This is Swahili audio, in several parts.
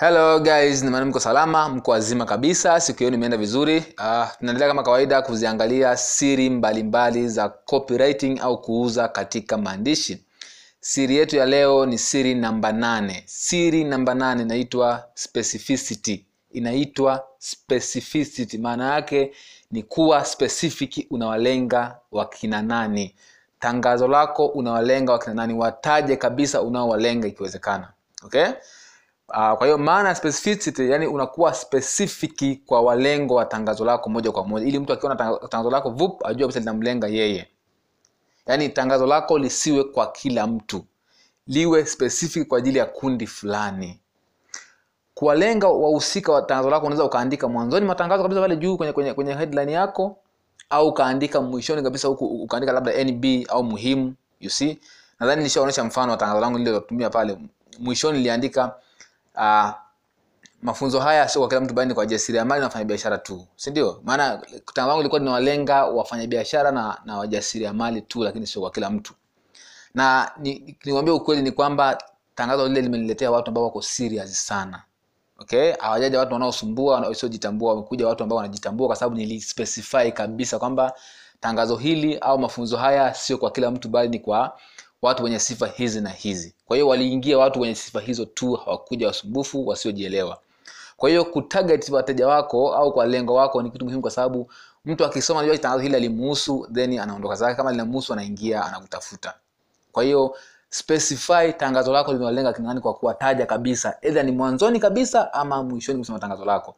hello guys. Nimani mko salama mko wazima kabisa. Siku hiyo nimeenda vizuri. Uh, tunaendelea kama kawaida kuziangalia siri mbalimbali mbali za copywriting au kuuza katika maandishi. Siri yetu ya leo ni siri namba nane. Siri namba nane inaitwa specificity. Inaitwa specificity. Maana yake ni kuwa specific unawalenga wakina nani. Tangazo lako unawalenga wakina nani. Wataje kabisa unaowalenga ikiwezekana. Okay Uh, kwa hiyo maana ya specificity yani unakuwa specific kwa walengo wa tangazo lako moja kwa moja. Ili mtu akiona tangazo lako vup ajue kabisa linamlenga yeye. Yaani tangazo lako lisiwe kwa kila mtu. Liwe specific kwa ajili ya kundi fulani. Kuwalenga wahusika wa tangazo lako unaweza ukaandika mwanzoni matangazo kabisa pale juu kwenye, kwenye, kwenye headline yako au ukaandika mwishoni kabisa huku ukaandika labda nb au muhimu you see. Nadhani nilishaonyesha mfano wa tangazo langu nililotumia pale. Mwishoni niliandika uh, mafunzo haya sio kwa kila mtu bali ni kwa jasiriamali na wafanyabiashara tu si ndio? Maana tangazo wangu ilikuwa linawalenga wafanyabiashara na, na wajasiriamali tu lakini sio kwa kila mtu. Na ni- ukweli ni kwamba tangazo lile limeniletea watu ambao wako serious sana. Okay? Hawajaja watu wanaosumbua wasiojitambua wamekuja watu ambao wanajitambua kwa sababu nilispecify kabisa kwamba tangazo hili au mafunzo haya sio kwa kila mtu bali ni kwa watu wenye sifa hizi na hizi. Kwa hiyo waliingia watu wenye sifa hizo tu hawakuja wasumbufu wasiojielewa. Kwa hiyo kutarget wateja wako au kwa lengo wako ni kitu muhimu kwa sababu mtu akisoma anajua tangazo hili alimuhusu then anaondoka zake. Kama linamuhusu anaingia anakutafuta. Kwa hiyo specify tangazo lako limewalenga kina kwa kuwataja kabisa. Either ni mwanzoni kabisa ama mwishoni kusema tangazo lako.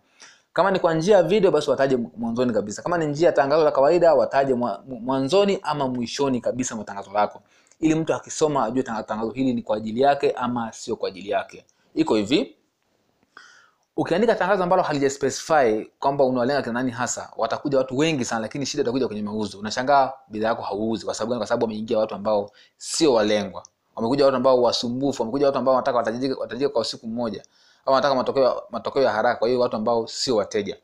Kama ni kwa njia ya video basi wataje mwanzoni kabisa. Kama ni njia ya tangazo la kawaida wataje mwanzoni ama mwishoni kabisa mwa tangazo lako ili mtu akisoma ajue tangazo hili ni kwa ajili yake ama sio kwa ajili yake. Iko hivi. Ukiandika tangazo ambalo halijaspecify kwamba unawalenga kina nani hasa watakuja watu wengi sana lakini shida itakuja kwenye mauzo. Unashangaa bidhaa yako hauuzi. Kwa sababu gani? kwa sababu wameingia watu ambao sio walengwa. Wamekuja watu ambao wasumbufu. Wamekuja watu ambao wanataka watajike kwa siku mmoja. Au wanataka matokeo matokeo ya haraka. Kwa hiyo watu ambao sio wateja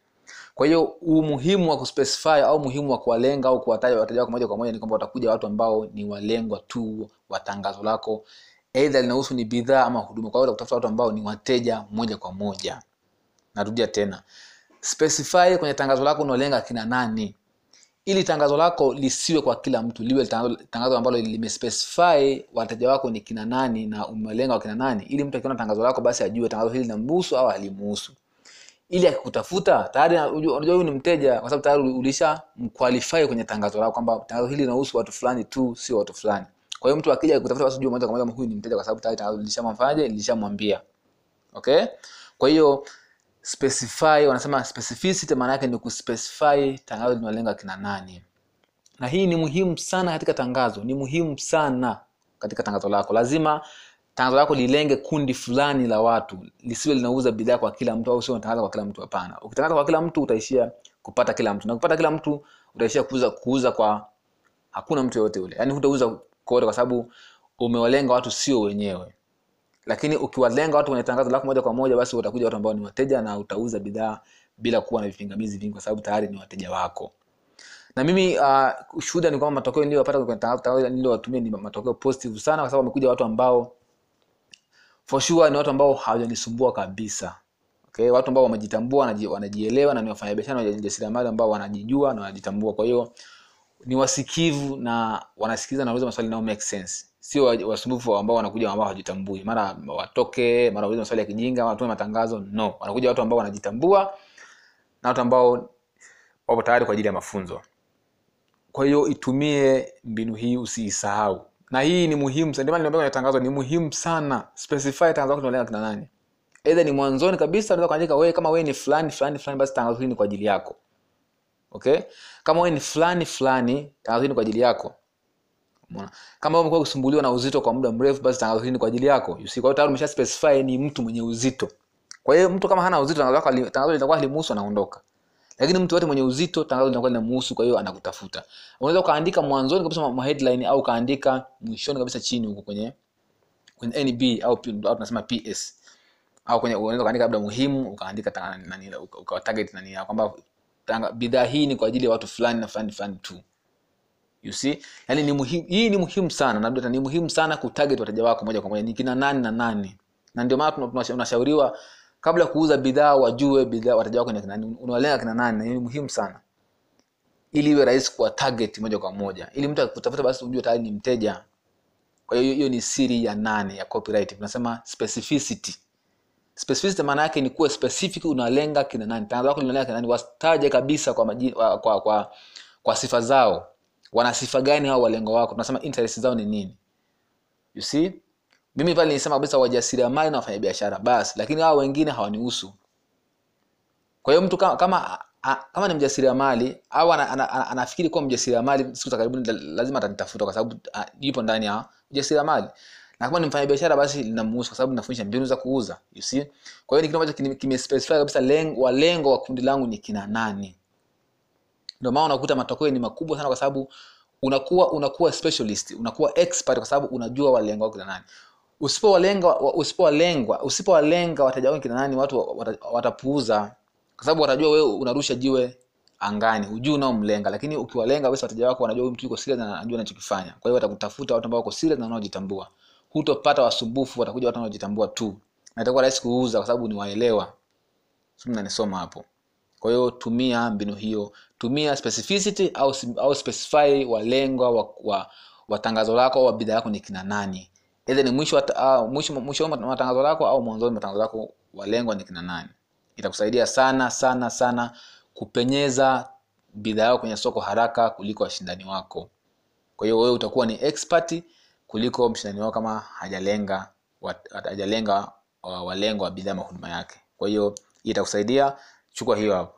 kwa hiyo umuhimu wa kuspecify au umuhimu wa kuwalenga au kuwataja wateja wako moja kwa moja ni kwamba watakuja watu ambao ni walengwa tu wa tangazo lako. Aidha linahusu ni bidhaa ama huduma. Kwa hiyo utakutafuta watu ambao ni wateja moja kwa moja. Narudia tena. Specify kwenye tangazo lako unalenga kina nani. Ili tangazo lako lisiwe kwa kila mtu liwe tangazo ambalo limespecify wateja wako ni kina nani na umelenga wakina nani. Ili mtu akiona tangazo lako basi ajue tangazo hili linamhusu au halimuhusu ili akikutafuta tayari unajua huyu ni mteja kwa sababu tayari ulisha mqualify kwenye tangazo lako kwamba tangazo hili linahusu watu fulani tu sio watu fulani. Kwa hiyo mtu akija akikutafuta basi unajua moja kwa moja huyu ni mteja kwa sababu tayari tangazo lilishamfanyaje lilishamwambia okay? Kwa hiyo specify wanasema specificity maana yake ni kuspecify tangazo linalenga kina nani. Na hii ni muhimu sana katika tangazo ni muhimu sana katika tangazo lako. Lazima tangazo lako lilenge kundi fulani la watu lisiwe linauza bidhaa kwa kila mtu au sio unatangaza kwa kila mtu? Hapana. Ukitangaza kwa kila mtu utaishia kupata kila mtu. Na kupata kila mtu utaishia kuuza kuuza kwa hakuna mtu yoyote yule. Yaani hutauza kote kwa sababu umewalenga watu sio wenyewe. Lakini ukiwalenga watu kwenye tangazo lako moja kwa moja basi utakuja watu ambao ni wateja na utauza bidhaa bila kuwa na vipingamizi vingi kwa sababu tayari ni wateja wako. Na mimi uh, shuhuda ni kwamba matokeo niliyopata kwenye tangazo niliyowatumia ni matokeo positive sana kwa sababu wamekuja watu ambao for sure ni watu ambao hawajanisumbua kabisa. Okay? watu ambao wamejitambua wanaji- wanajielewa na ni wafanyabiashara na wajasiriamali ambao wanajijua na wanajitambua. Kwa hiyo ni wasikivu na wanasikiliza na wanauliza maswali nao make sense. Sio wa- wasumbufu ambao wanakuja ambao hawajitambui. Mara watoke mara waulize maswali ya kijinga watume matangazo no. Wanakuja watu ambao wanajitambua na watu ambao wapo tayari kwa ajili ya mafunzo. Kwa hiyo itumie mbinu hii usiisahau na hii ni muhimu sana. Ndio maana tangazo ni muhimu sana. Specify tangazo lako tunalenga kina nani. Either ni mwanzoni kabisa unaweza kuandika wewe kama wewe ni fulani fulani fulani basi tangazo hili ni kwa ajili yako. Okay? Kama wewe ni fulani fulani tangazo hili ni kwa ajili yako. Umeona? kama wewe umekuwa kusumbuliwa na uzito kwa muda mrefu basi tangazo hili ni kwa ajili yako. You see kwa hiyo tayari umesha specify ni mtu mwenye uzito. Kwa hiyo mtu kama hana uzito tangazo lako tangazo litakuwa halimuhusu anaondoka lakini mtu yote mwenye uzito tangazo linakuwa linamuhusu kwa hiyo anakutafuta. Unaweza ukaandika mwanzoni kabisa ma headline au ukaandika mwishoni kabisa chini huko kwenye kwenye nb au, au tunasema ps au kwenye unaweza ukaandika labda muhimu ukaandika nani uka- ukawa target nani kwamba bidhaa hii ni kwa ajili ya watu fulani na fulani fulani tu. You see? Yani ni muhimu hii ni muhimu sana na ni muhimu sana kutarget wateja wako moja kwa moja ni kina nani na nani. Na ndio maana tuna- tuna- unashauriwa kabla ya kuuza bidhaa wajue bidhaa wateja wako nani unawalenga kina nani na ni muhimu sana. Ili iwe rahisi kuwa target moja kwa moja. Ili mtu akutafuta basi ujue tayari ni mteja. Kwa hiyo hiyo ni siri ya nane ya copyright. Tunasema specificity. Specificity maana yake ni kuwa specific unalenga kina nani. Tangazo lako linalenga kina nani wastaje kabisa kwa, maji, kwa, kwa, kwa, kwa sifa zao. Wana sifa gani hao walengo wako? Tunasema interest zao ni nini? You see mimi pale nilisema kabisa wajasiriamali na wafanyabiashara. Basi lakini hao wengine hawanihusu. Kwa hiyo mtu kama kama, a, kama ni mjasiriamali au ana, ana, ana, anafikiri kuwa mjasiriamali siku za karibuni lazima atanitafuta kwa sababu yupo ndani ya ujasiriamali. Na kama ni mfanyabiashara basi linamuhusu kwa sababu nafundisha mbinu za kuuza you see? Kwa hiyo ni kitu ambacho kime- kimespecify kabisa lengo walengo wa kundi langu ni kina nani. Ndio maana unakuta matokeo ni makubwa sana kwa sababu unakuwa unakuwa specialist unakuwa expert kwa sababu unajua walengo wako kina nani usipowalenga usipo usipowalengwa usipowalenga wateja wako kina nani watu watapuuza. Kwa sababu watajua wewe unarusha jiwe angani hujui unaomlenga. Lakini ukiwalenga basi wateja wako wanajua mtu yuko serious na anajua anachokifanya. Kwa hiyo watakutafuta watu ambao wako serious na wanaojitambua. Hutopata wasumbufu watakuja watu wanaojitambua tu. Na itakuwa rahisi kuuza kwa sababu ni waelewa sio mnanisoma hapo. Kwa hiyo tumia mbinu hiyo. Tumia specificity au, au specify walengwa wa, wa, wa tangazo lako au bidhaa yako ni kina nani either ni mwisho uh, mwisho wa matangazo lako au mwanzoni mwa matangazo lako walengwa ni kina nani. Itakusaidia sana sana sana kupenyeza bidhaa yako kwenye soko haraka kuliko washindani wako. Kwa hiyo wewe utakuwa ni expert kuliko mshindani wako kama hajalenga wat- hajalenga wa- walengwa wa bidhaa mahuduma yake. Kwa hiyo itakusaidia chukua hiyo hapo